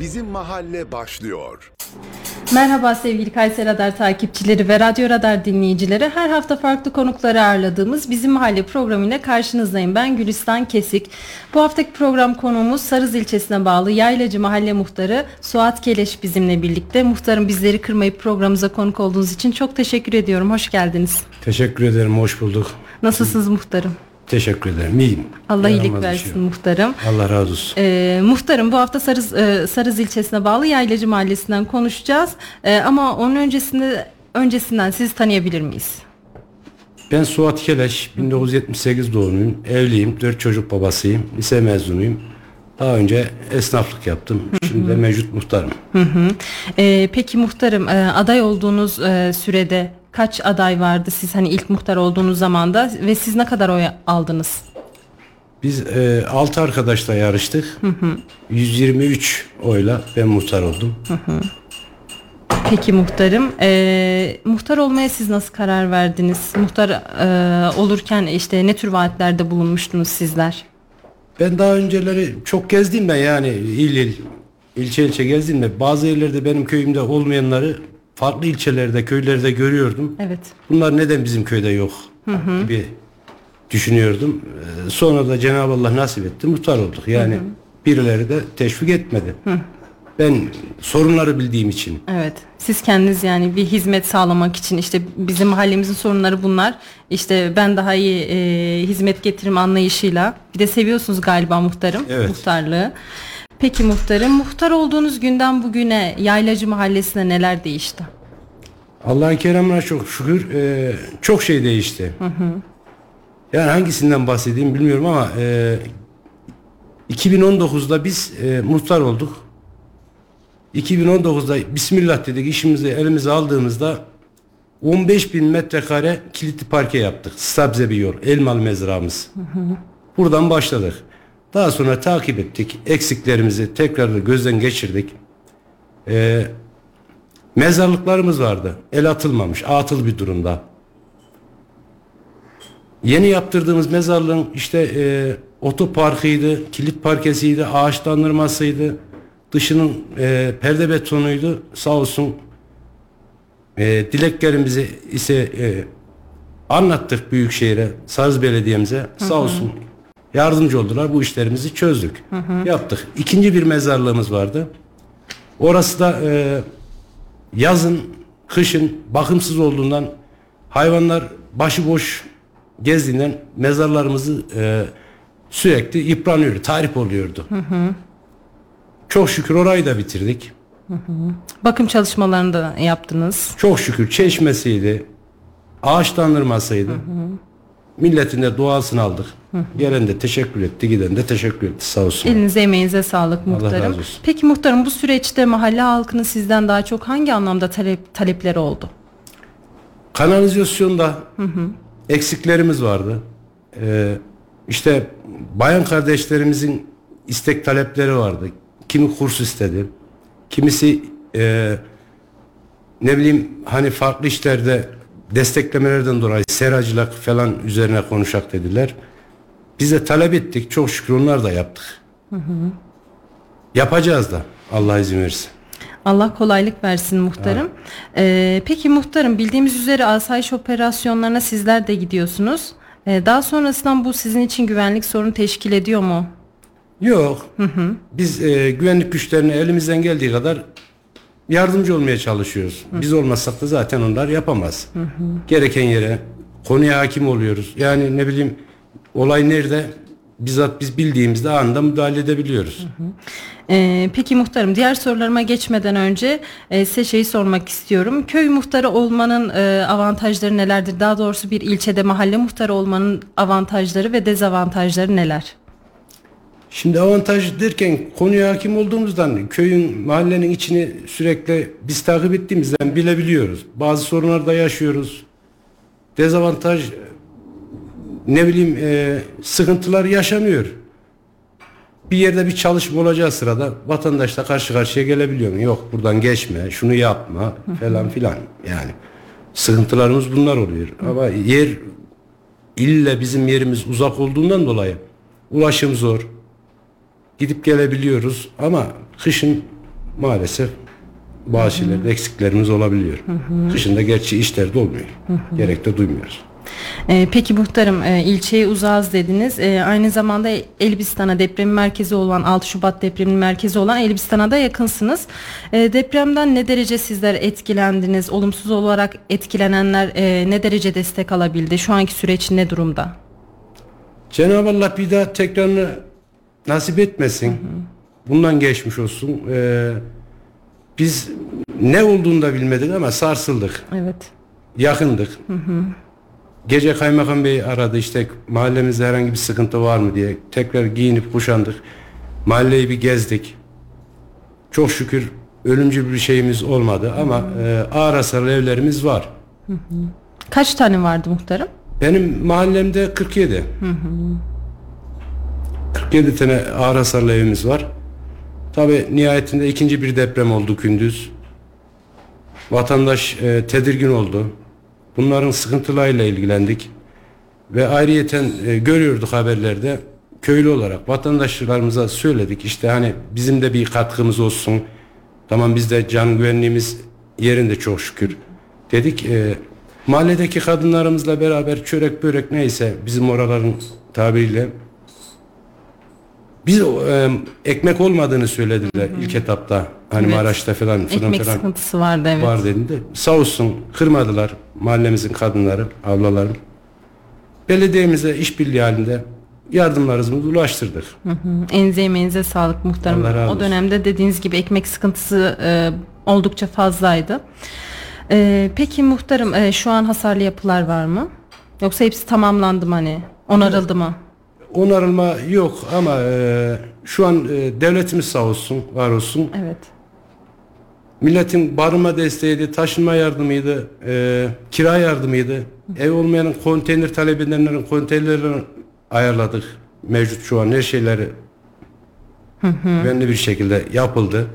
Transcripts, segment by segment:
Bizim Mahalle başlıyor. Merhaba sevgili Kayseri Radar takipçileri ve Radyo Radar dinleyicileri. Her hafta farklı konukları ağırladığımız Bizim Mahalle programıyla karşınızdayım. Ben Gülistan Kesik. Bu haftaki program konuğumuz Sarız ilçesine bağlı Yaylacı Mahalle Muhtarı Suat Keleş bizimle birlikte. Muhtarım bizleri kırmayıp programımıza konuk olduğunuz için çok teşekkür ediyorum. Hoş geldiniz. Teşekkür ederim, hoş bulduk. Nasılsınız muhtarım? Teşekkür ederim, iyiyim. Allah Yaramaz iyilik versin şey yok. muhtarım. Allah razı olsun. Ee, muhtarım bu hafta Sarız, e, Sarız ilçesine bağlı Yaylacı Mahallesi'nden konuşacağız. Ee, ama onun öncesinde öncesinden sizi tanıyabilir miyiz? Ben Suat Keleş, 1978 doğumluyum, evliyim, 4 çocuk babasıyım, lise mezunuyum. Daha önce esnaflık yaptım, şimdi de mevcut muhtarım. Ee, peki muhtarım e, aday olduğunuz e, sürede kaç aday vardı siz hani ilk muhtar olduğunuz zamanda ve siz ne kadar oy aldınız? Biz e, 6 arkadaşla yarıştık. 123 oyla ben muhtar oldum. Peki muhtarım e, muhtar olmaya siz nasıl karar verdiniz? Muhtar e, olurken işte ne tür vaatlerde bulunmuştunuz sizler? Ben daha önceleri çok gezdim ben yani il il, ilçe ilçe gezdim de bazı yerlerde benim köyümde olmayanları farklı ilçelerde, köylerde görüyordum. Evet. Bunlar neden bizim köyde yok gibi düşünüyordum. Ee, Sonra da Cenab-ı Allah nasip etti, muhtar olduk. Yani birileri de teşvik etmedi. Ben sorunları bildiğim için. Evet. Siz kendiniz yani bir hizmet sağlamak için işte bizim mahallemizin sorunları bunlar. İşte ben daha iyi e, hizmet getiririm anlayışıyla. Bir de seviyorsunuz galiba muhtarım. Evet. Muhtarlığı. Peki muhtarım muhtar olduğunuz günden bugüne Yaylacı Mahallesi'ne neler değişti? Allah'ın keremine çok şükür e, çok şey değişti. Yani hangisinden bahsedeyim bilmiyorum ama e, 2019'da biz e, muhtar olduk. 2019'da Bismillah dedik işimizi elimize aldığımızda 15 bin metrekare kilitli parke yaptık. Sabze bir yol. Elmalı mezramız. Buradan başladık. Daha sonra takip ettik. Eksiklerimizi tekrar da gözden geçirdik. Ee, mezarlıklarımız vardı. El atılmamış. Atıl bir durumda. Yeni yaptırdığımız mezarlığın işte e, otoparkıydı, kilit parkesiydi, ağaçlandırmasıydı. Dışının e, perde betonuydu. Sağ olsun e, dileklerimizi ise e, anlattık Büyükşehir'e, Sarız Belediye'mize. Sağ olsun yardımcı oldular. Bu işlerimizi çözdük. Yaptık. İkinci bir mezarlığımız vardı. Orası da e, yazın, kışın bakımsız olduğundan hayvanlar başıboş gezdiğinden mezarlarımızı e, sürekli yıpranıyordu, tahrip oluyordu. Çok şükür orayı da bitirdik. Bakım çalışmalarını da yaptınız. Çok şükür çeşmesiydi, ağaçlandırmasıydı. Milletin de duasını aldık. Gelen de teşekkür etti, giden de teşekkür etti sağ olsun. Elinize emeğinize sağlık muhtarım. razı olsun. Peki muhtarım bu süreçte mahalle halkının sizden daha çok hangi anlamda talep, talepleri oldu? Kanalizasyonda eksiklerimiz vardı. Ee, işte bayan kardeşlerimizin istek talepleri vardı. Kimi kurs istedi. Kimisi e, ne bileyim hani farklı işlerde desteklemelerden dolayı seracılık falan üzerine konuşak dediler. Biz de talep ettik. Çok şükür onlar da yaptık. Yapacağız da Allah izin verirse. Allah kolaylık versin muhtarım. Ee, peki muhtarım bildiğimiz üzere asayiş operasyonlarına sizler de gidiyorsunuz. Ee, daha sonrasında bu sizin için güvenlik sorunu teşkil ediyor mu? Yok. Biz e, güvenlik güçlerine elimizden geldiği kadar yardımcı olmaya çalışıyoruz. Biz olmazsak da zaten onlar yapamaz. Gereken yere konuya hakim oluyoruz. Yani ne bileyim olay nerede bizzat biz bildiğimizde anında müdahale edebiliyoruz. Ee, peki muhtarım diğer sorularıma geçmeden önce e, size şeyi sormak istiyorum. Köy muhtarı olmanın e, avantajları nelerdir? Daha doğrusu bir ilçede mahalle muhtarı olmanın avantajları ve dezavantajları neler? Şimdi avantaj derken konuya hakim olduğumuzdan köyün mahallenin içini sürekli biz takip ettiğimizden bilebiliyoruz. Bazı sorunlar da yaşıyoruz. Dezavantaj ne bileyim e, sıkıntılar yaşanıyor. Bir yerde bir çalışma olacağı sırada vatandaşla karşı karşıya gelebiliyor mu? Yok buradan geçme, şunu yapma falan filan. Yani sıkıntılarımız bunlar oluyor. Ama yer ille bizim yerimiz uzak olduğundan dolayı ulaşım zor. Gidip gelebiliyoruz ama kışın maalesef bazı şeylerde eksiklerimiz olabiliyor. Kışında gerçi işler de olmuyor. Gerek de duymuyoruz. Ee, peki muhtarım e, ilçeye uzağız dediniz. Ee, aynı zamanda Elbistan'a depremin merkezi olan 6 Şubat depreminin merkezi olan Elbistan'a da yakınsınız. Ee, depremden ne derece sizler etkilendiniz? Olumsuz olarak etkilenenler e, ne derece destek alabildi? Şu anki süreç ne durumda? Cenab-ı Allah bir daha tekrarını nasip etmesin. Bundan geçmiş olsun. Ee, biz ne olduğunu da bilmedik ama sarsıldık. Evet. Yakındık. Gece kaymakam bey aradı işte mahallemizde herhangi bir sıkıntı var mı diye. Tekrar giyinip kuşandık. Mahalleyi bir gezdik. Çok şükür ölümcül bir şeyimiz olmadı ama e, ağır hasarlı evlerimiz var. Kaç tane vardı muhtarım? Benim mahallemde 47. 47 tane ağır hasarlı evimiz var. Tabi nihayetinde ikinci bir deprem oldu gündüz. Vatandaş e, tedirgin oldu. Bunların sıkıntılarıyla ilgilendik. Ve ayrıyeten e, görüyorduk haberlerde köylü olarak vatandaşlarımıza söyledik. İşte hani bizim de bir katkımız olsun. Tamam biz de can güvenliğimiz yerinde çok şükür. Dedik e, mahalledeki kadınlarımızla beraber çörek börek neyse bizim oraların tabiriyle biz e, ekmek olmadığını söylediler ilk etapta. Hani Evet. Maraş'ta falan fırın Ekmek falan sıkıntısı vardı evet. var dediğinde sağ olsun kırmadılar mahallemizin kadınları, ablalarım. Belediyemize işbirliği halinde yardımlarımızı ulaştırdık. Enze emeğinize sağlık muhtarım. O dönemde dediğiniz gibi ekmek sıkıntısı e, oldukça fazlaydı. E, peki muhtarım e, şu an hasarlı yapılar var mı? Yoksa hepsi tamamlandı mı hani? Onarıldı mı? Onarılma yok ama e, şu an e, devletimiz sağ olsun, var olsun. Evet. Milletin barınma desteğiydi, taşınma yardımıydı, e, kira yardımıydı. Ev olmayanın konteyner talep edenlerin konteynerlerini ayarladık. Mevcut şu an her şeyleri güvenli bir şekilde yapıldı.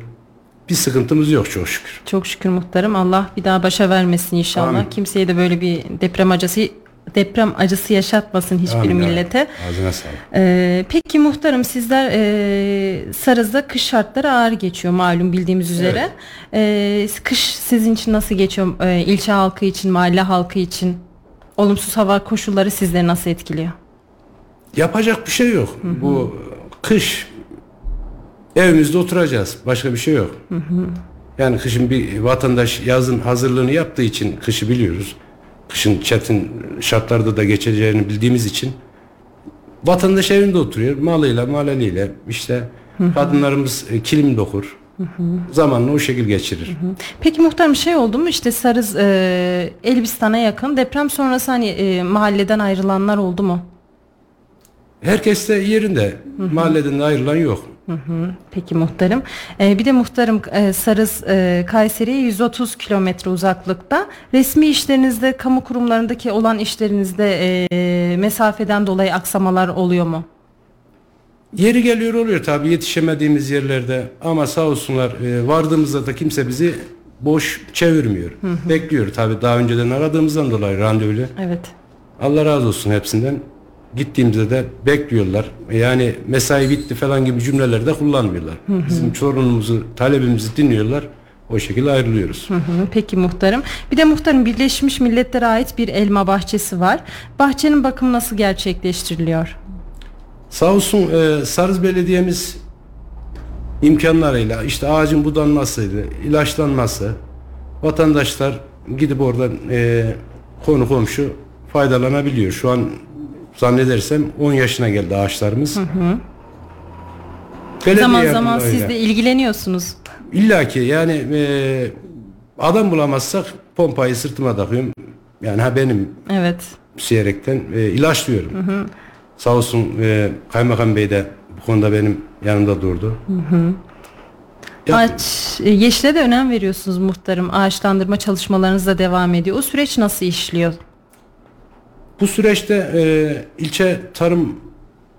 Bir sıkıntımız yok çok şükür. Çok şükür muhtarım. Allah bir daha başa vermesin inşallah. Amin. Kimseye de böyle bir deprem acısı deprem acısı yaşatmasın hiçbir Amin millete. Ağzına sağlık. Ee, peki muhtarım sizler e, Sarız'da kış şartları ağır geçiyor malum bildiğimiz üzere. Ee, kış sizin için nasıl geçiyor? Ee, ilçe halkı için, mahalle halkı için olumsuz hava koşulları sizleri nasıl etkiliyor? Yapacak bir şey yok. Bu kış evimizde oturacağız. Başka bir şey yok. Yani kışın bir vatandaş yazın hazırlığını yaptığı için kışı biliyoruz. Kışın çetin şartlarda da geçeceğini bildiğimiz için vatandaş evinde oturuyor. Malıyla, maleliyle işte kadınlarımız e, kilim dokur. Zamanla o şekil geçirir. Peki muhtarım şey oldu mu işte Sarız e, Elbistan'a yakın deprem sonrası hani e, mahalleden ayrılanlar oldu mu? Herkes de yerinde. Mahalleden de ayrılan yok. Peki muhtarım. Ee, bir de muhtarım e, Sarız e, Kayseri'ye 130 kilometre uzaklıkta. Resmi işlerinizde, kamu kurumlarındaki olan işlerinizde e, mesafeden dolayı aksamalar oluyor mu? Yeri geliyor oluyor tabii yetişemediğimiz yerlerde ama sağ olsunlar e, vardığımızda da kimse bizi boş çevirmiyor. Bekliyor tabii daha önceden aradığımızdan dolayı randevulu. Evet. Allah razı olsun hepsinden. Gittiğimizde de bekliyorlar. Yani mesai bitti falan gibi cümleler de kullanmıyorlar. Bizim sorunumuzu, talebimizi dinliyorlar. O şekilde ayrılıyoruz. Hı hı, Peki muhtarım. Bir de muhtarım Birleşmiş Milletler'e ait bir elma bahçesi var. Bahçenin bakımı nasıl gerçekleştiriliyor? Sağ olsun e, Sarız Belediye'miz imkanlarıyla işte ağacın budanmasıydı, ilaçlanması, vatandaşlar gidip oradan e, konu komşu faydalanabiliyor. Şu an zannedersem 10 yaşına geldi ağaçlarımız. Belediye zaman zaman siz de ilgileniyorsunuz. İlla ki yani e, adam bulamazsak pompayı sırtıma takıyorum. Yani ha benim Evet. diyerekten e, ilaçlıyorum. Sağ olsun e, Kaymakam Bey de bu konuda benim yanımda durdu. Ya- Ağaç, e, yeşile de önem veriyorsunuz muhtarım. Ağaçlandırma çalışmalarınız da devam ediyor. O süreç nasıl işliyor? Bu süreçte e, ilçe tarım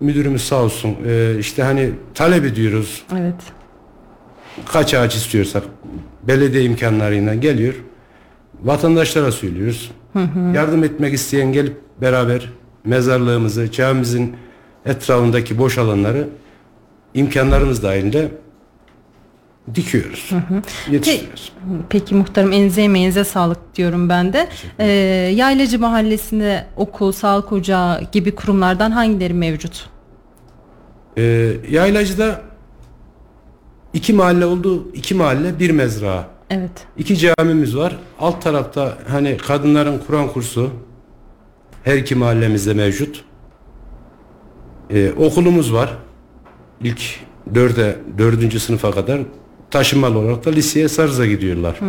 müdürümüz sağ olsun e, işte hani talep ediyoruz Evet. kaç ağaç istiyorsak belediye imkanlarıyla geliyor. Vatandaşlara söylüyoruz. Yardım etmek isteyen gelip beraber mezarlığımızı, camimizin etrafındaki boş alanları imkanlarımız dahilinde dikiyoruz. Yetiştiriyoruz. Peki muhtarım elinize emeğinize sağlık diyorum ben de. Ee, Yaylacı Mahallesi'nde okul, sağlık ocağı gibi kurumlardan hangileri mevcut? Ee, Yaylacı'da iki mahalle oldu. iki mahalle bir mezra. Evet. İki camimiz var. Alt tarafta hani kadınların Kur'an kursu her iki mahallemizde mevcut. Ee, okulumuz var. İlk dörde, dördüncü sınıfa kadar taşımalı olarak da liseye Sarız'a gidiyorlar.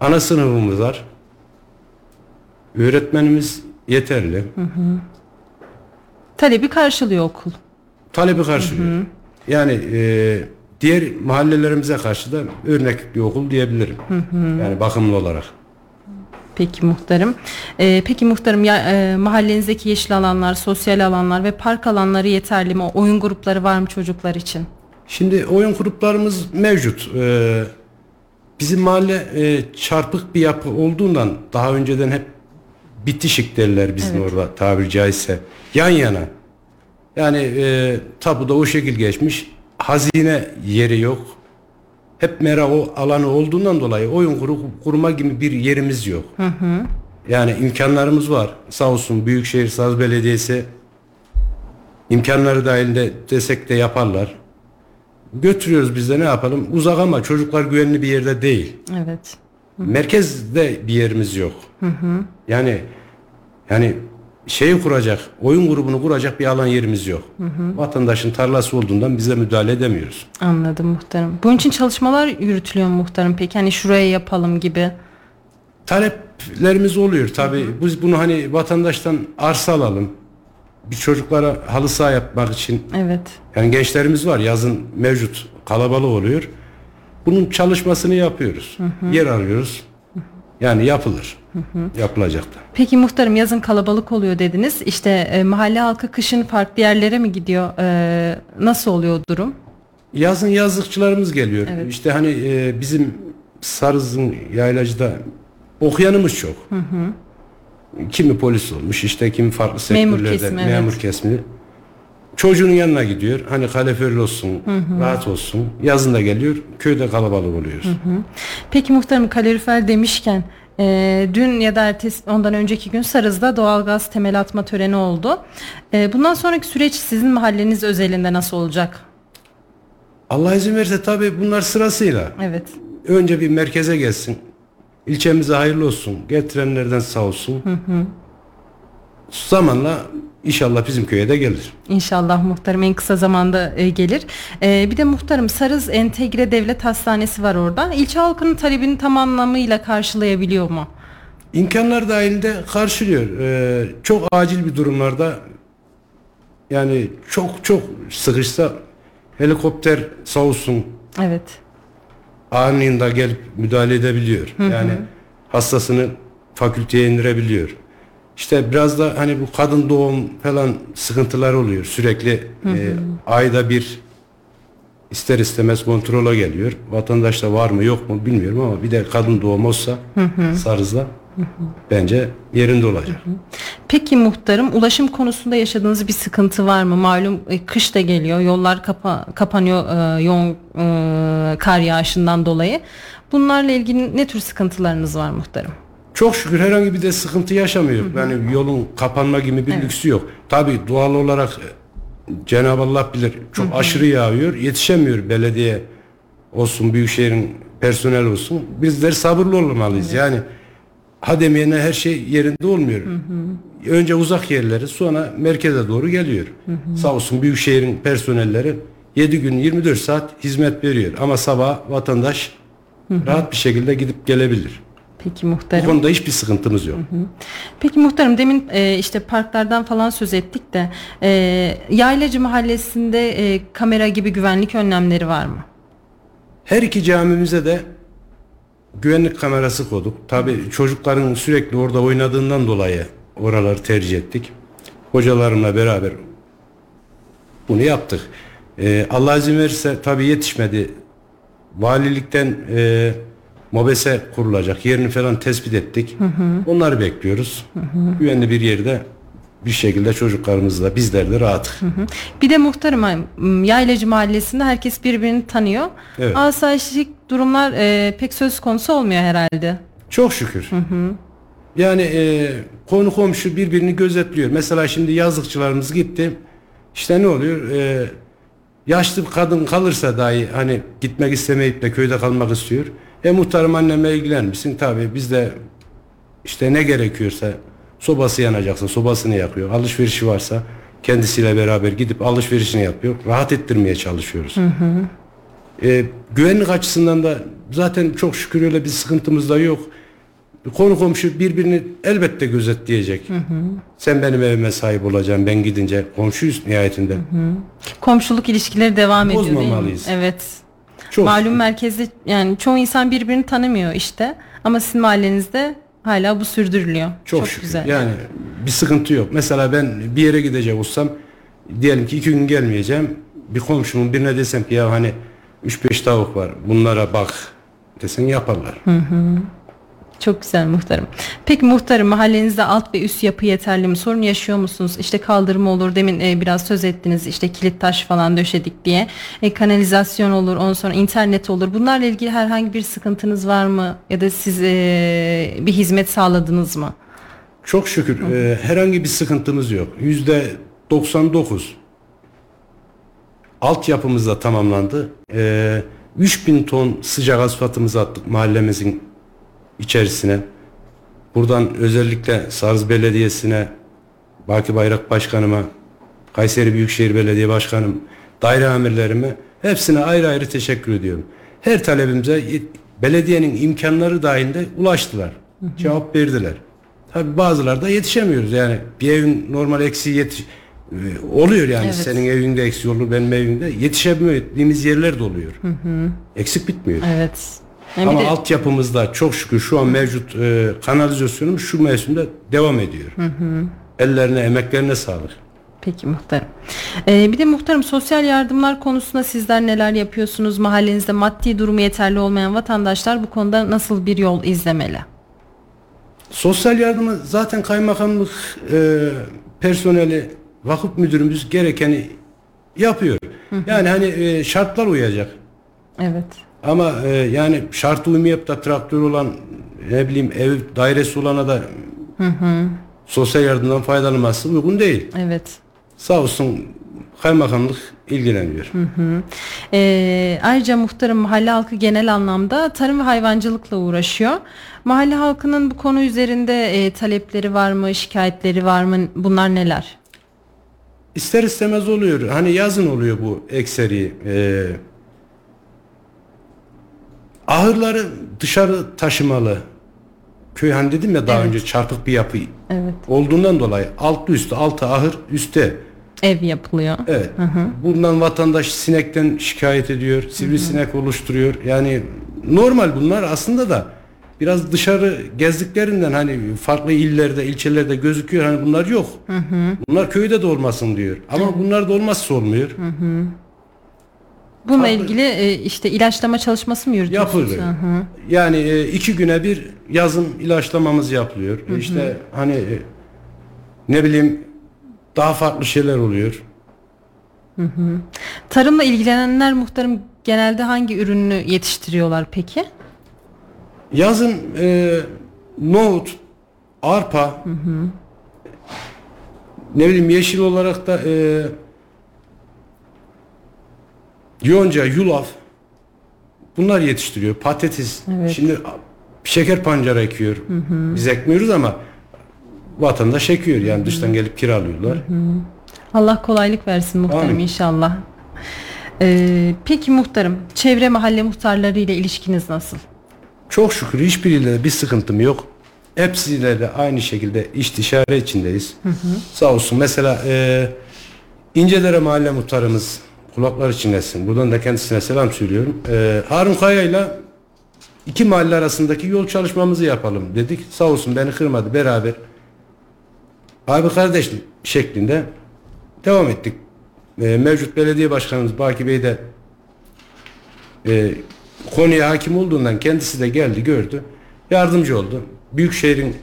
Ana sınıfımız var. Öğretmenimiz yeterli. Talebi karşılıyor okul. Talebi karşılıyor. Yani e, diğer mahallelerimize karşı da örnek bir okul diyebilirim. Yani bakımlı olarak. Peki muhtarım. Ee, peki muhtarım ya, e, mahallenizdeki yeşil alanlar, sosyal alanlar ve park alanları yeterli mi? Oyun grupları var mı çocuklar için? Şimdi oyun gruplarımız mevcut. Ee, bizim mahalle e, çarpık bir yapı olduğundan daha önceden hep bitişik derler bizim orada tabiri caizse. Yan yana. Yani e, tapuda o şekil geçmiş. Hazine yeri yok. Hep mera o alanı olduğundan dolayı oyun kuru, kurma gibi bir yerimiz yok. Yani imkanlarımız var. Sağ olsun Büyükşehir Saz Belediyesi imkanları dahilinde desek de yaparlar. Götürüyoruz biz de ne yapalım? Uzak ama çocuklar güvenli bir yerde değil. Evet. Merkezde bir yerimiz yok. Yani yani şeyi kuracak, oyun grubunu kuracak bir alan yerimiz yok. Vatandaşın tarlası olduğundan bize müdahale edemiyoruz. Anladım muhtarım. Bunun için çalışmalar yürütülüyor mu muhtarım peki? Hani şuraya yapalım gibi. Taleplerimiz oluyor tabi. Biz bunu hani vatandaştan arsa alalım. Bir çocuklara halı saha yapmak için Evet. Yani gençlerimiz var yazın mevcut kalabalık oluyor. Bunun çalışmasını yapıyoruz. Yer arıyoruz. Yani yapılır. Yapılacak da. Peki muhtarım yazın kalabalık oluyor dediniz. İşte e, mahalle halkı kışın farklı yerlere mi gidiyor? Ee, nasıl oluyor durum? Yazın yazlıkçılarımız geliyor. Evet. İşte hani e, bizim Sarız'ın yaylacıda okuyanımız çok. Kimi polis olmuş işte kimi farklı Memur sektörlerde kesimi, evet. memur kesimi. Çocuğunun yanına gidiyor. Hani kaloriferli olsun, rahat olsun. Yazın da geliyor. Köyde kalabalık oluyor. Peki muhtarım kalorifer demişken e, dün ya da ertesi, ondan önceki gün Sarız'da doğalgaz temel atma töreni oldu. E, bundan sonraki süreç sizin mahalleniz özelinde nasıl olacak? Allah izin verirse tabii bunlar sırasıyla. Evet. Önce bir merkeze gelsin. İlçemize hayırlı olsun. Getirenlerden sağ olsun. Zamanla inşallah bizim köye de gelir. İnşallah muhtarım en kısa zamanda e, gelir. E, bir de muhtarım Sarız Entegre Devlet Hastanesi var orada. İlçe halkının talebini tam anlamıyla karşılayabiliyor mu? İmkanlar dahilinde karşılıyor. Ee, çok acil bir durumlarda yani çok çok sıkışsa helikopter sağ olsun Evet. Anında gelip müdahale edebiliyor. Yani hastasını fakülteye indirebiliyor. İşte biraz da hani bu kadın doğum falan sıkıntılar oluyor. Sürekli e, ayda bir ister istemez kontrola geliyor. Vatandaşta var mı yok mu bilmiyorum ama bir de kadın doğum olsa Bence yerinde olacak. Peki muhtarım ulaşım konusunda yaşadığınız bir sıkıntı var mı? Malum e, kış da geliyor. Yollar kapa- kapanıyor e, yoğun e, kar yağışından dolayı. Bunlarla ilgili ne tür sıkıntılarınız var muhtarım? Çok şükür herhangi bir de sıkıntı yaşamıyor. Yani yolun kapanma gibi bir lüksü yok. Tabii doğal olarak e, Cenab-ı Allah bilir çok aşırı yağıyor. Yetişemiyor belediye olsun, büyükşehirin personel olsun. Bizler sabırlı olmalıyız. Yani hademeyene her şey yerinde olmuyor. Önce uzak yerleri sonra merkeze doğru geliyor. Sağ olsun büyükşehirin personelleri 7 gün 24 saat hizmet veriyor. Ama sabah vatandaş rahat bir şekilde gidip gelebilir. Peki Bu muhtarım. konuda hiçbir sıkıntımız yok. Peki muhtarım demin e, işte parklardan falan söz ettik de e, Yaylacı Mahallesi'nde e, kamera gibi güvenlik önlemleri var mı? Her iki camimize de güvenlik kamerası koyduk. Tabi çocukların sürekli orada oynadığından dolayı oraları tercih ettik. Hocalarımla beraber bunu yaptık. Ee, Allah izin verirse tabi yetişmedi. Valilikten e, mobese kurulacak. Yerini falan tespit ettik. Onları bekliyoruz. Güvenli bir yerde bir şekilde çocuklarımız da bizler de rahat. Bir de muhtarım Yaylacı Mahallesi'nde herkes birbirini tanıyor. Evet. Asayişlik durumlar e, pek söz konusu olmuyor herhalde. Çok şükür. Yani e, konu komşu birbirini gözetliyor. Mesela şimdi yazlıkçılarımız gitti. İşte ne oluyor? E, yaşlı bir kadın kalırsa dahi hani gitmek istemeyip de köyde kalmak istiyor. E muhtarım anneme ilgilenmişsin. Tabii biz de işte ne gerekiyorsa sobası yanacaksa sobasını yakıyor. Alışverişi varsa kendisiyle beraber gidip alışverişini yapıyor. Rahat ettirmeye çalışıyoruz. E, güvenlik açısından da zaten çok şükür öyle bir sıkıntımız da yok. Konu komşu birbirini elbette gözetleyecek. Sen benim evime sahip olacaksın ben gidince komşuyuz nihayetinde. Komşuluk ilişkileri devam ediyor değil mi? Evet. Çok Malum merkezde yani çoğu insan birbirini tanımıyor işte. Ama sizin mahallenizde hala bu sürdürülüyor. Çok, şükür. güzel. Yani bir sıkıntı yok. Mesela ben bir yere gidecek olsam diyelim ki iki gün gelmeyeceğim. Bir komşumun birine desem ki ya hani 3-5 tavuk var bunlara bak desen yaparlar. Çok güzel muhtarım. Peki muhtarım mahallenizde alt ve üst yapı yeterli mi? Sorun yaşıyor musunuz? İşte kaldırım olur. Demin e, biraz söz ettiniz. İşte kilit taş falan döşedik diye. E, kanalizasyon olur. Ondan sonra internet olur. Bunlarla ilgili herhangi bir sıkıntınız var mı? Ya da siz e, bir hizmet sağladınız mı? Çok şükür e, herhangi bir sıkıntımız yok. Yüzde 99 altyapımız da tamamlandı. E, 3000 ton sıcak asfaltımızı attık mahallemizin içerisine. Buradan özellikle Sarız Belediyesi'ne, Baki Bayrak Başkanıma, Kayseri Büyükşehir Belediye Başkanım, daire amirlerime hepsine ayrı ayrı teşekkür ediyorum. Her talebimize belediyenin imkanları dahilinde ulaştılar. Cevap verdiler. Tabi bazıları da yetişemiyoruz. Yani bir evin normal eksiği yetiş e, oluyor yani Evet. senin evinde eksiği olur benim evimde yetişemediğimiz yerler de oluyor. Eksik bitmiyor. Evet. Yani Ama de- altyapımızda çok şükür şu an mevcut e, kanalizasyonumuz şu mevsimde devam ediyor. Ellerine, emeklerine sağlık. Peki muhtarım. Ee, bir de muhtarım sosyal yardımlar konusunda sizler neler yapıyorsunuz? Mahallenizde maddi durumu yeterli olmayan vatandaşlar bu konuda nasıl bir yol izlemeli? Sosyal yardımı zaten kaymakamlık e, personeli, vakıf müdürümüz gerekeni yapıyor. Yani hani e, şartlar uyacak. Evet. Ama e, yani şart uymayıp da traktör olan ne bileyim ev dairesi olana da sosyal yardımdan faydalanması uygun değil. Evet. Sağ olsun kaymakamlık ilgileniyor. Ee, ayrıca muhtarım mahalle halkı genel anlamda tarım ve hayvancılıkla uğraşıyor. Mahalle halkının bu konu üzerinde e, talepleri var mı, şikayetleri var mı? Bunlar neler? İster istemez oluyor. Hani yazın oluyor bu ekseri. Ee, ahırları dışarı taşımalı. Köy hani dedim ya daha Evet. önce çarpık bir yapı Evet. olduğundan dolayı altlı üstü altı ahır üstte. Ev yapılıyor. Evet. Bundan vatandaş sinekten şikayet ediyor. Sivrisinek oluşturuyor. Yani normal bunlar aslında da biraz dışarı gezdiklerinden hani farklı illerde, ilçelerde gözüküyor. Hani bunlar yok. Bunlar köyde de olmasın diyor. Ama bunlar da olmazsa olmuyor. Bununla Farklı- ilgili e, işte ilaçlama çalışması mı yürütüyorsunuz? Yapılıyor. Hı hı. Yani e, iki güne bir yazın ilaçlamamız yapılıyor. E İşte hani e, ne bileyim daha farklı şeyler oluyor. Tarımla ilgilenenler muhtarım genelde hangi ürünü yetiştiriyorlar peki? Yazın e, nohut, arpa, ne bileyim yeşil olarak da e, yonca, yulaf bunlar yetiştiriyor. Patates. Evet. Şimdi şeker pancarı ekiyor. Biz ekmiyoruz ama vatandaş ekiyor. Yani dıştan gelip kiralıyorlar. Allah kolaylık versin muhtarım Amin. inşallah. Ee, peki muhtarım çevre mahalle muhtarları ile ilişkiniz nasıl? Çok şükür hiçbiriyle de bir sıkıntım yok. Hepsiyle de aynı şekilde istişare içindeyiz. Sağ olsun. Mesela e, İncedere Mahalle Muhtarımız kulaklar çınlasın. Buradan da kendisine selam söylüyorum. E, Harun Kaya ile iki mahalle arasındaki yol çalışmamızı yapalım dedik. Sağ olsun beni kırmadı beraber. Abi kardeş şeklinde devam ettik. E, mevcut belediye başkanımız Baki Bey de e, konuya hakim olduğundan kendisi de geldi gördü. Yardımcı oldu. Büyükşehir'in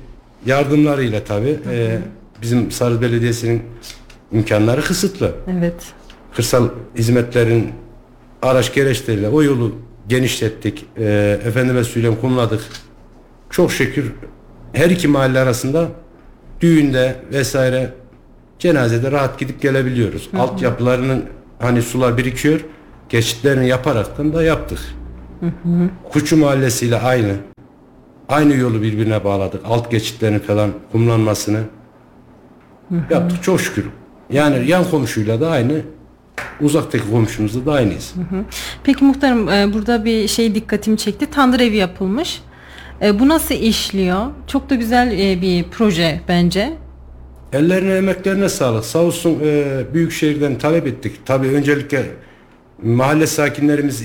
yardımlarıyla tabi bizim Sarı Belediyesi'nin imkanları kısıtlı. Evet. Kırsal hizmetlerin araç gereçleriyle o yolu genişlettik. Ee, efendime söyleyeyim kumladık. Çok şükür her iki mahalle arasında düğünde vesaire cenazede rahat gidip gelebiliyoruz. Altyapılarının hani sular birikiyor. Geçitlerini yaparaktan da yaptık. Kuçu mahallesiyle aynı. Aynı yolu birbirine bağladık. Alt geçitlerini falan kumlanmasını yaptık çok şükür. Yani yan komşuyla da aynı. Uzaktaki komşumuzla da aynıyız. Peki muhtarım e, burada bir şey dikkatimi çekti. Tandır evi yapılmış. E, Bu nasıl işliyor? Çok da güzel e, bir proje bence. Ellerine emeklerine sağlık. Sağ olsun e, Büyükşehir'den talep ettik. Tabii öncelikle mahalle sakinlerimiz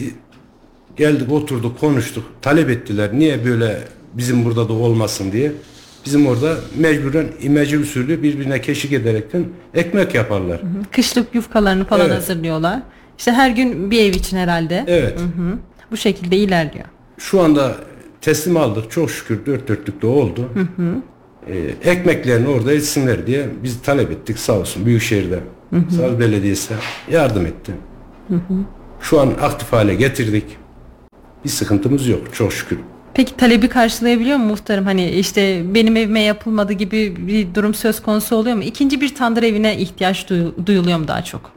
geldik oturduk konuştuk. Talep ettiler. Niye böyle bizim burada da olmasın diye. Bizim orada mecburen imece usulü birbirine keşik ederekten ekmek yaparlar. Kışlık yufkalarını falan Evet. hazırlıyorlar. İşte her gün bir ev için herhalde. Evet. Hı. Bu şekilde ilerliyor. Şu anda teslim aldık. Çok şükür dört dörtlük de oldu. Ee, ekmeklerini orada etsinler diye biz talep ettik sağ olsun Büyükşehir'de. Sağ Belediyesi yardım etti. Şu an aktif hale getirdik. Bir sıkıntımız yok çok şükür. Peki talebi karşılayabiliyor mu muhtarım? Hani işte benim evime yapılmadı gibi bir durum söz konusu oluyor mu? İkinci bir tandır evine ihtiyaç duyu- duyuluyor mu daha çok?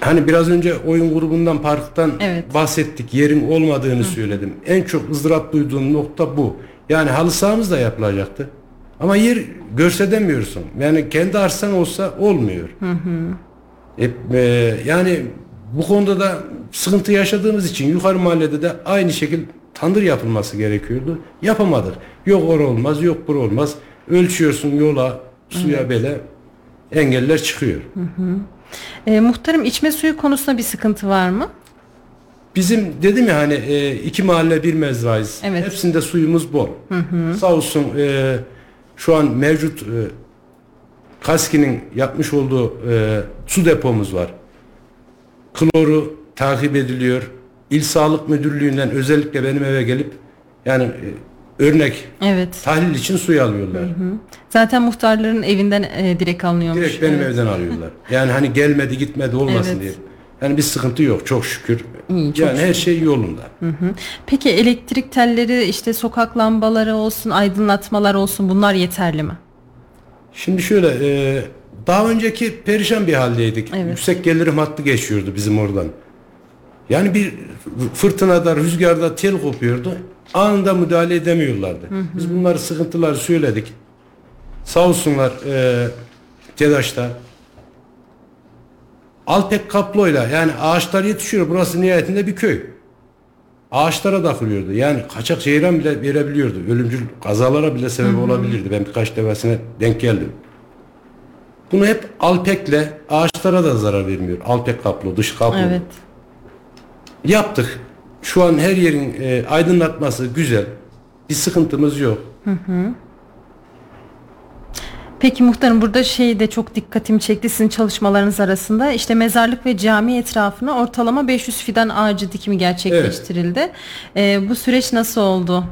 Hani biraz önce oyun grubundan parktan Evet. bahsettik. Yerin olmadığını söyledim. En çok ızdırap duyduğum nokta bu. Yani halı sahamız da yapılacaktı. Ama yer görsedemiyorsun. Yani kendi arsan olsa olmuyor. Hep, e, yani bu konuda da sıkıntı yaşadığımız için yukarı mahallede de aynı şekil tandır yapılması gerekiyordu. Yapamadık. Yok or olmaz, yok bur olmaz. Ölçüyorsun yola, suya böyle engeller çıkıyor. E, muhtarım içme suyu konusunda bir sıkıntı var mı? Bizim dedim ya hani e, iki mahalle bir mezrayız. Evet. Hepsinde suyumuz bol. Sağ olsun e, şu an mevcut e, Kaski'nin yapmış olduğu e, su depomuz var. Kloru takip ediliyor. İl Sağlık Müdürlüğü'nden özellikle benim eve gelip yani e, örnek Evet. tahlil için suyu alıyorlar. Zaten muhtarların evinden e, direkt alınıyormuş. Direkt benim Evet. evden alıyorlar. Yani hani gelmedi gitmedi olmasın Evet. diye. Yani bir sıkıntı yok çok şükür. İyi, çok yani her şey yolunda. Peki elektrik telleri işte sokak lambaları olsun, aydınlatmalar olsun bunlar yeterli mi? Şimdi şöyle e, daha önceki perişan bir haldeydik. Evet. Yüksek gelirim hattı geçiyordu bizim oradan. Yani bir fırtınada, rüzgarda tel kopuyordu. Anında müdahale edemiyorlardı. Biz bunları sıkıntıları söyledik. Sağ olsunlar e, TEDAŞ'ta Alpek kaployla yani ağaçlar yetişiyor. Burası nihayetinde bir köy. Ağaçlara takılıyordu. Yani kaçak ceyran bile verebiliyordu. Ölümcül kazalara bile sebep olabilirdi. Ben birkaç defasına denk geldim. Bunu hep Alpek'le ağaçlara da zarar vermiyor. Alpek kaplo, dış kaplo. Evet. Yaptık. Şu an her yerin e, aydınlatması güzel. Bir sıkıntımız yok. Peki muhtarım burada şey de çok dikkatimi çekti sizin çalışmalarınız arasında. İşte mezarlık ve cami etrafına ortalama 500 fidan ağacı dikimi gerçekleştirildi. E, bu süreç nasıl oldu?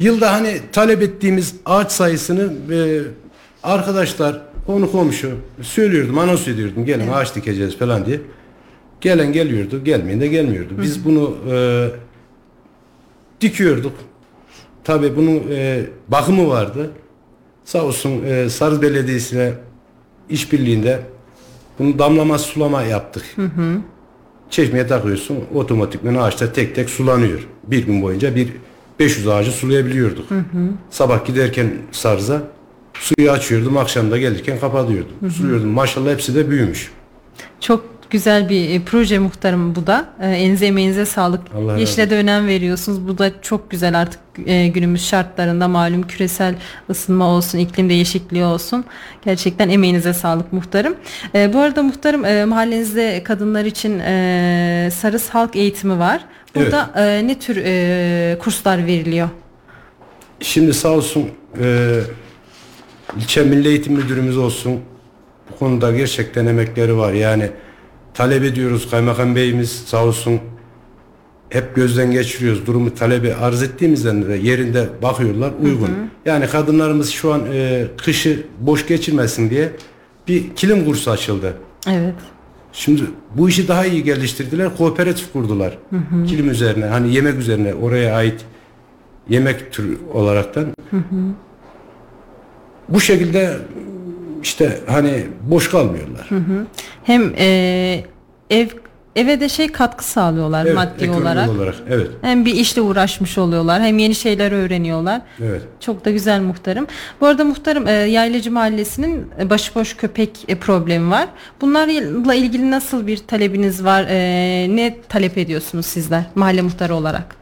Yılda hani talep ettiğimiz ağaç sayısını e, arkadaşlar, konu komşu söylüyordum, anons ediyordum. Gelin ağaç dikeceğiz falan diye. Gelen geliyordu, gelmeyen de gelmiyordu. Biz bunu e, dikiyorduk. Tabii bunun e, bakımı vardı. Sağ olsun e, Sarı Belediyesi'ne işbirliğinde bunu damlama sulama yaptık. Çeşmeye takıyorsun otomatikman ağaçta tek tek sulanıyor. Bir gün boyunca bir 500 ağacı sulayabiliyorduk. Sabah giderken sarza suyu açıyordum akşam da gelirken kapatıyordum. Suluyordum. Maşallah hepsi de büyümüş. Çok güzel bir e, proje muhtarım bu da. E, elinize emeğinize sağlık. Allah Yeşile de önem veriyorsunuz. Bu da çok güzel artık e, günümüz şartlarında malum küresel ısınma olsun, iklim değişikliği olsun. Gerçekten emeğinize sağlık muhtarım. Bu arada muhtarım mahallenizde kadınlar için Sarız Halk Eğitimi var. Burada e, ne tür kurslar veriliyor? Şimdi sağ olsun ilçe milli eğitim müdürümüz olsun bu konuda gerçekten emekleri var. Yani talep ediyoruz kaymakam beyimiz sağ olsun hep gözden geçiriyoruz. Durumu talebi arz ettiğimizden de yerinde bakıyorlar uygun. Yani kadınlarımız şu an e, kışı boş geçirmesin diye bir kilim kursu açıldı. Evet. Şimdi bu işi daha iyi geliştirdiler. Kooperatif kurdular. Kilim üzerine hani yemek üzerine oraya ait yemek türü olaraktan. Bu şekilde işte hani boş kalmıyorlar. Hem e, ev eve de şey katkı sağlıyorlar Evet, maddi ekonomik olarak. Evet. Hem bir işle uğraşmış oluyorlar hem yeni şeyler öğreniyorlar. Evet. Çok da güzel muhtarım. Bu arada muhtarım e, Yaylacı Mahallesi'nin e, başıboş köpek e, problemi var. Bunlarla ilgili nasıl bir talebiniz var? E, ne talep ediyorsunuz sizler mahalle muhtarı olarak?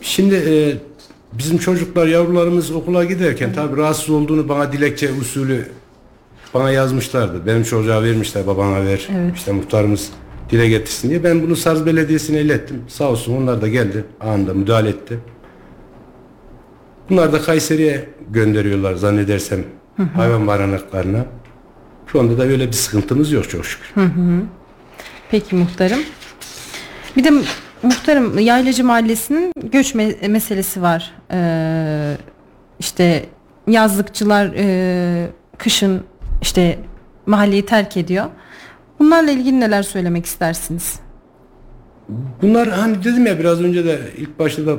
Şimdi e, bizim çocuklar yavrularımız okula giderken tabii rahatsız olduğunu bana dilekçe usulü bana yazmışlardı. Benim çocuğa vermişler babana ver. Evet. İşte muhtarımız dile getirsin diye. Ben bunu Saz Belediyesi'ne ilettim. Sağ olsun onlar da geldi. Anında müdahale etti. Bunlar da Kayseri'ye gönderiyorlar zannedersem hayvan barınaklarına. Şu anda da böyle bir sıkıntımız yok çok şükür. Peki muhtarım. Bir de muhtarım Yaylacı Mahallesi'nin göç me- meselesi var. Ee, işte yazlıkçılar e, kışın işte mahalleyi terk ediyor. Bunlarla ilgili neler söylemek istersiniz? Bunlar hani dedim ya biraz önce de ilk başta da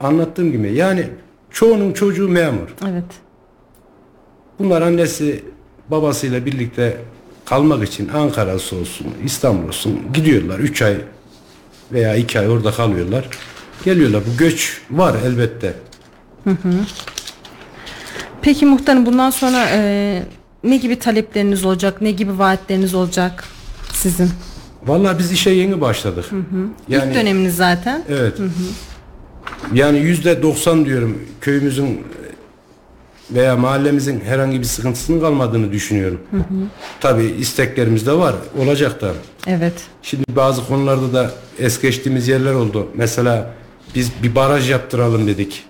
anlattığım gibi yani çoğunun çocuğu memur. Evet. Bunlar annesi babasıyla birlikte kalmak için Ankara'sı olsun, İstanbul olsun gidiyorlar. 3 ay veya 2 ay orada kalıyorlar. Geliyorlar. Bu göç var elbette. Peki muhtarım bundan sonra e, ne gibi talepleriniz olacak? Ne gibi vaatleriniz olacak sizin? Vallahi biz işe yeni başladık. Yani İlk döneminiz zaten. evet. Yani yüzde 90 diyorum köyümüzün veya mahallemizin herhangi bir sıkıntısının kalmadığını düşünüyorum. Tabii isteklerimiz de var. Olacak da. Evet. Şimdi bazı konularda da es geçtiğimiz yerler oldu. Mesela biz bir baraj yaptıralım dedik.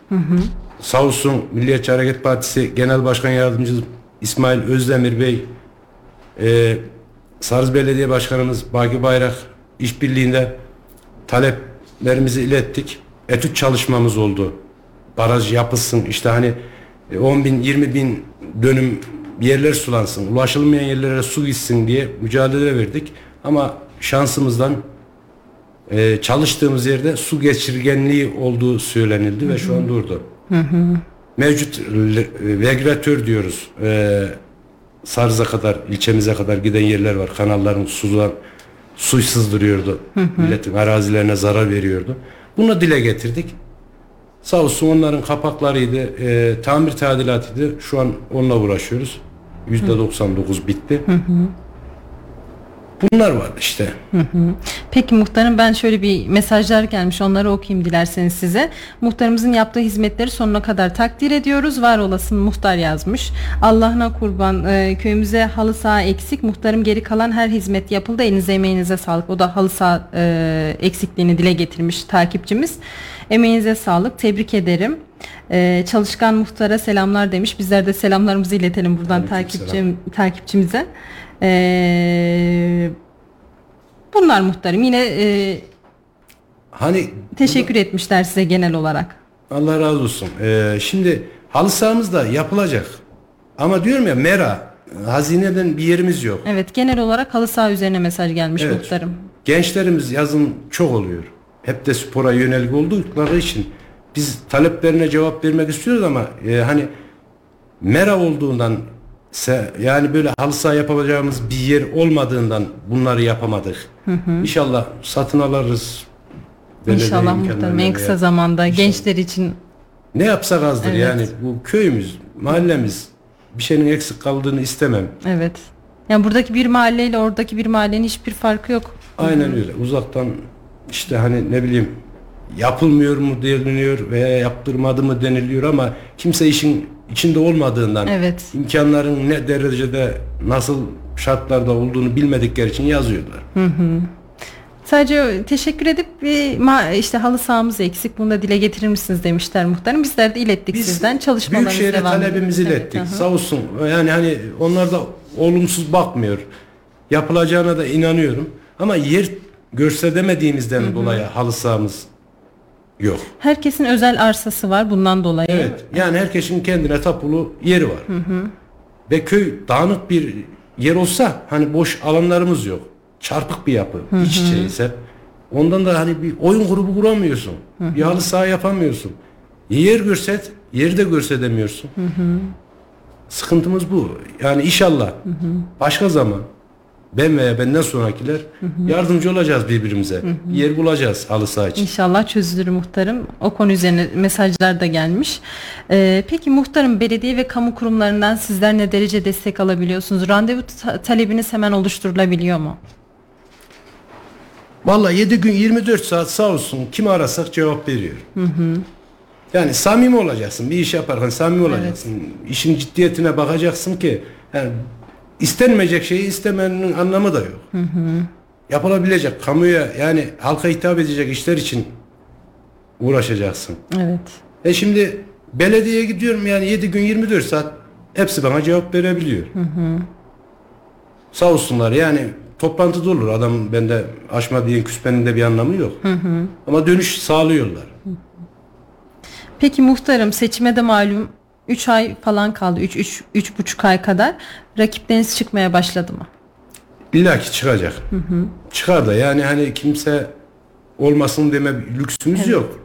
Sağ olsun Milliyetçi Hareket Partisi Genel Başkan Yardımcısı İsmail Özdemir Bey, e, Sarız Belediye Başkanımız Baki Bayrak işbirliğinde taleplerimizi ilettik. Etüt çalışmamız oldu. Baraj yapılsın işte hani e, 10 bin 20 bin dönüm yerler sulansın. Ulaşılmayan yerlere su gitsin diye mücadele verdik. Ama şansımızdan e, çalıştığımız yerde su geçirgenliği olduğu söylenildi ve şu an durdu. Mevcut le- regülatör diyoruz. E, Sarız'a kadar, ilçemize kadar giden yerler var. Kanalların sudan su sızdırıyordu. Milletin arazilerine zarar veriyordu. Bunu dile getirdik. Sağ olsun onların kapaklarıydı, e, tamir tadilatıydı. Şu an onunla uğraşıyoruz. Yüzde 99 bitti. Bunlar var işte. Peki muhtarım ben şöyle bir mesajlar gelmiş onları okuyayım dilerseniz size. Muhtarımızın yaptığı hizmetleri sonuna kadar takdir ediyoruz. Var olasın muhtar yazmış. Allah'ına kurban e, köyümüze halı saha eksik. Muhtarım geri kalan her hizmet yapıldı. Elinize emeğinize sağlık. O da halı saha e, eksikliğini dile getirmiş takipçimiz. Emeğinize sağlık. Tebrik ederim. E, çalışkan muhtara selamlar demiş. Bizler de selamlarımızı iletelim buradan Aleykümselam. takipçim, takipçimize. E, bunlar muhtarım. Yine e, Hani teşekkür etmişler size genel olarak. Allah razı olsun. Ee, şimdi halı sahamız da yapılacak. Ama diyorum ya mera hazineden bir yerimiz yok. Evet genel olarak halı saha üzerine mesaj gelmiş Evet. muhtarım. Gençlerimiz yazın çok oluyor. Hep de spora yönelik oldukları için biz taleplerine cevap vermek istiyoruz ama e, hani mera olduğundan yani böyle halı saha yapacağımız bir yer olmadığından bunları yapamadık. İnşallah satın alırız. İnşallah muhtarım en kısa zamanda gençler için Ne yapsak azdır Evet. yani bu köyümüz, mahallemiz bir şeyin eksik kaldığını istemem. evet. Yani buradaki bir mahalleyle oradaki bir mahallenin hiçbir farkı yok. Aynen öyle. Uzaktan işte hani ne bileyim yapılmıyor mu deniliyor veya yaptırmadı mı deniliyor ama kimse işin içinde olmadığından Evet. imkanların ne derecede nasıl şartlarda olduğunu bilmedikleri için yazıyorlar. Sadece teşekkür edip işte halı sahamız eksik bunu da dile getirir misiniz demişler muhtarım. Bizler de ilettik Biz sizden çalışmalarımız devam ediyor. talebimizi Evet, ilettik. aha. Sağ olsun. Yani hani onlar da olumsuz bakmıyor. Yapılacağına da inanıyorum. Ama yer görsedemediğimizden dolayı halı sahamız Yok. Herkesin özel arsası var bundan dolayı. Evet. Yani herkesin kendine tapulu yeri var. Ve köy dağınık bir yer olsa hani boş alanlarımız yok. Çarpık bir yapı. iç içeyiz hep. Ondan da hani bir oyun grubu kuramıyorsun. Bir halı saha yapamıyorsun. Yer görset, yeri de görsedemiyorsun. Sıkıntımız bu. Yani inşallah başka zaman ben veya benden sonrakiler yardımcı olacağız birbirimize. Bir yer bulacağız halı saha için. İnşallah çözülür muhtarım. O konu üzerine mesajlar da gelmiş. Ee, peki muhtarım belediye ve kamu kurumlarından sizler ne derece destek alabiliyorsunuz? Randevu ta- talebiniz hemen oluşturulabiliyor mu? Vallahi 7 gün 24 saat sağ olsun kimi arasak cevap veriyor. Yani samimi olacaksın. Bir iş yaparken samimi olacaksın. İşin ciddiyetine bakacaksın ki yani istenmeyecek şeyi istemenin anlamı da yok. Yapılabilecek kamuya yani halka hitap edecek işler için uğraşacaksın. Evet. E şimdi belediyeye gidiyorum yani 7 gün 24 saat hepsi bana cevap verebiliyor. Sağ olsunlar yani toplantıda olur adam bende aşma diye küsmenin de bir anlamı yok. Ama dönüş sağlıyorlar. Peki muhtarım seçime de malum 3 ay falan kaldı. 3 3 üç buçuk ay kadar. Rakipleriniz çıkmaya başladı mı? İlla ki çıkacak. Çıkar da yani hani kimse olmasın deme lüksümüz yok.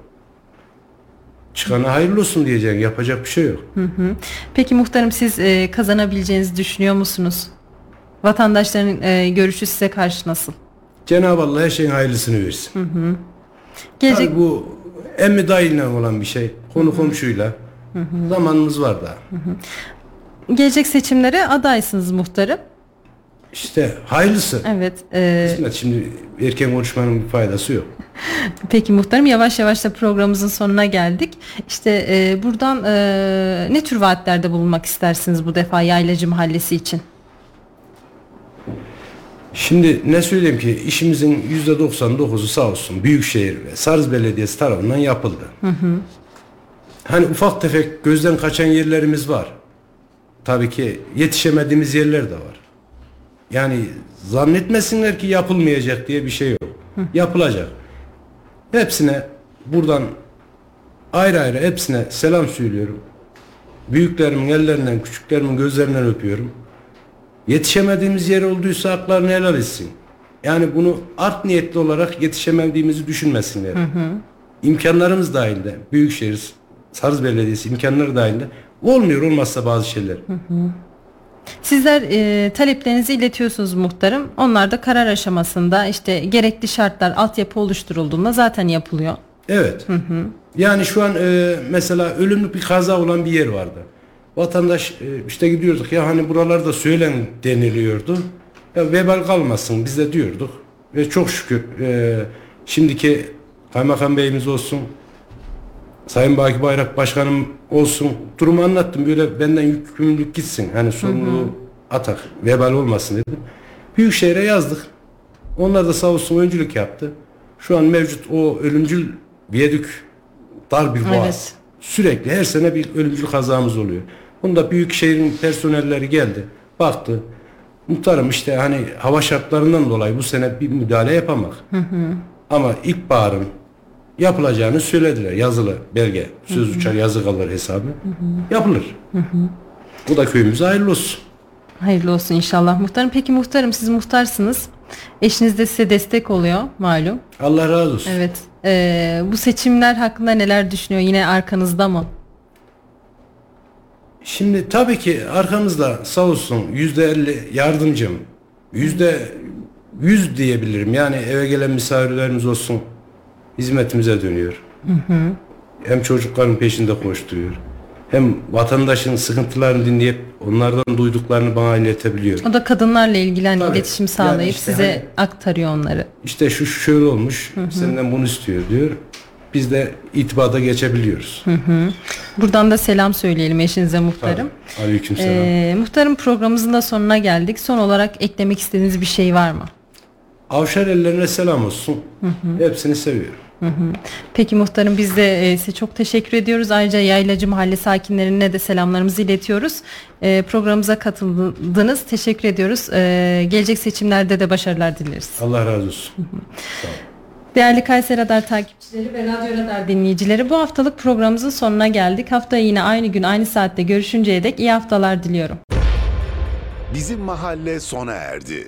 Çıkana hayırlı olsun diyeceksin. Yapacak bir şey yok. Peki muhtarım siz e, kazanabileceğinizi düşünüyor musunuz? Vatandaşların e, görüşü size karşı nasıl? Cenab-ı Allah her şeyin hayırlısını versin. Gelecek Tabii bu emmi dayıyla olan bir şey. Konu komşuyla. Zamanımız var daha. gelecek seçimlere adaysınız muhtarım. İşte hayırlısı. Evet. e, Kısmet şimdi erken konuşmanın bir faydası yok. peki muhtarım yavaş yavaş da programımızın sonuna geldik. İşte e, buradan e, ne tür vaatlerde bulunmak istersiniz bu defa Yaylacı Mahallesi için? Şimdi ne söyleyeyim ki işimizin %99'u sağ olsun Büyükşehir ve Sarız Belediyesi tarafından yapıldı. Hani ufak tefek gözden kaçan yerlerimiz var. Tabii ki yetişemediğimiz yerler de var. Yani zannetmesinler ki yapılmayacak diye bir şey yok. Yapılacak. Hepsine buradan ayrı ayrı hepsine selam söylüyorum. Büyüklerimin ellerinden, küçüklerimin gözlerinden öpüyorum. Yetişemediğimiz yer olduysa haklarını helal etsin. Yani bunu art niyetli olarak yetişemediğimizi düşünmesinler. İmkanlarımız dahilinde, Büyükşehir, Sarız Belediyesi imkanları dahilinde olmuyor olmazsa bazı şeyler. Sizler e, taleplerinizi iletiyorsunuz muhtarım. Onlar da karar aşamasında işte gerekli şartlar, altyapı oluşturulduğunda zaten yapılıyor. Evet. Yani şu an e, mesela ölümlü bir kaza olan bir yer vardı. Vatandaş e, işte gidiyorduk ya hani buralarda söylen deniliyordu. Ya vebal kalmasın biz de diyorduk. Ve çok şükür e, şimdiki kaymakam beyimiz olsun, Sayın Baki Bayrak Başkanım olsun durumu anlattım. Böyle benden yükümlülük gitsin. Hani sorumluluğu atak, vebal olmasın dedim. Büyükşehir'e yazdık. Onlar da sağ olsun öncülük yaptı. Şu an mevcut o ölümcül viyadük dar bir boğaz. Evet. Sürekli her sene bir ölümcül kazamız oluyor. Bunda Büyükşehir'in personelleri geldi. Baktı. Muhtarım işte hani hava şartlarından dolayı bu sene bir müdahale yapamak. Ama ilkbaharın yapılacağını söylediler. Yazılı belge. Söz uçar yazı kalır hesabı. Yapılır. Bu da köyümüze hayırlı olsun. Hayırlı olsun inşallah muhtarım. Peki muhtarım siz muhtarsınız. Eşiniz de size destek oluyor malum. Allah razı olsun. Evet. E, bu seçimler hakkında neler düşünüyor? Yine arkanızda mı? Şimdi tabii ki arkamızda sağ olsun yüzde elli yardımcım. Yüzde yüz diyebilirim. Yani eve gelen misafirlerimiz olsun hizmetimize dönüyor. Hem çocukların peşinde koşturuyor. Hem vatandaşın sıkıntılarını dinleyip onlardan duyduklarını bana iletebiliyor. O da kadınlarla ilgili hani Tabii. iletişim sağlayıp Yani işte size hani- aktarıyor onları. İşte şu şöyle olmuş, senden bunu istiyor diyor. Biz de itibata geçebiliyoruz. Buradan da selam söyleyelim eşinize muhtarım. Aleykümselam. Ee, muhtarım programımızın da sonuna geldik. Son olarak eklemek istediğiniz bir şey var mı? Avşar ellerine selam olsun. Hepsini seviyorum. Peki muhtarım biz de e, size çok teşekkür ediyoruz. Ayrıca Yaylacı Mahalle sakinlerine de selamlarımızı iletiyoruz. E, programımıza katıldınız. Teşekkür ediyoruz. E, gelecek seçimlerde de başarılar dileriz. Allah razı olsun. Sağ. Değerli Kayseri Radar takipçileri ve Radyo Radar dinleyicileri bu haftalık programımızın sonuna geldik. Haftaya yine aynı gün aynı saatte görüşünceye dek iyi haftalar diliyorum. Bizim mahalle sona erdi.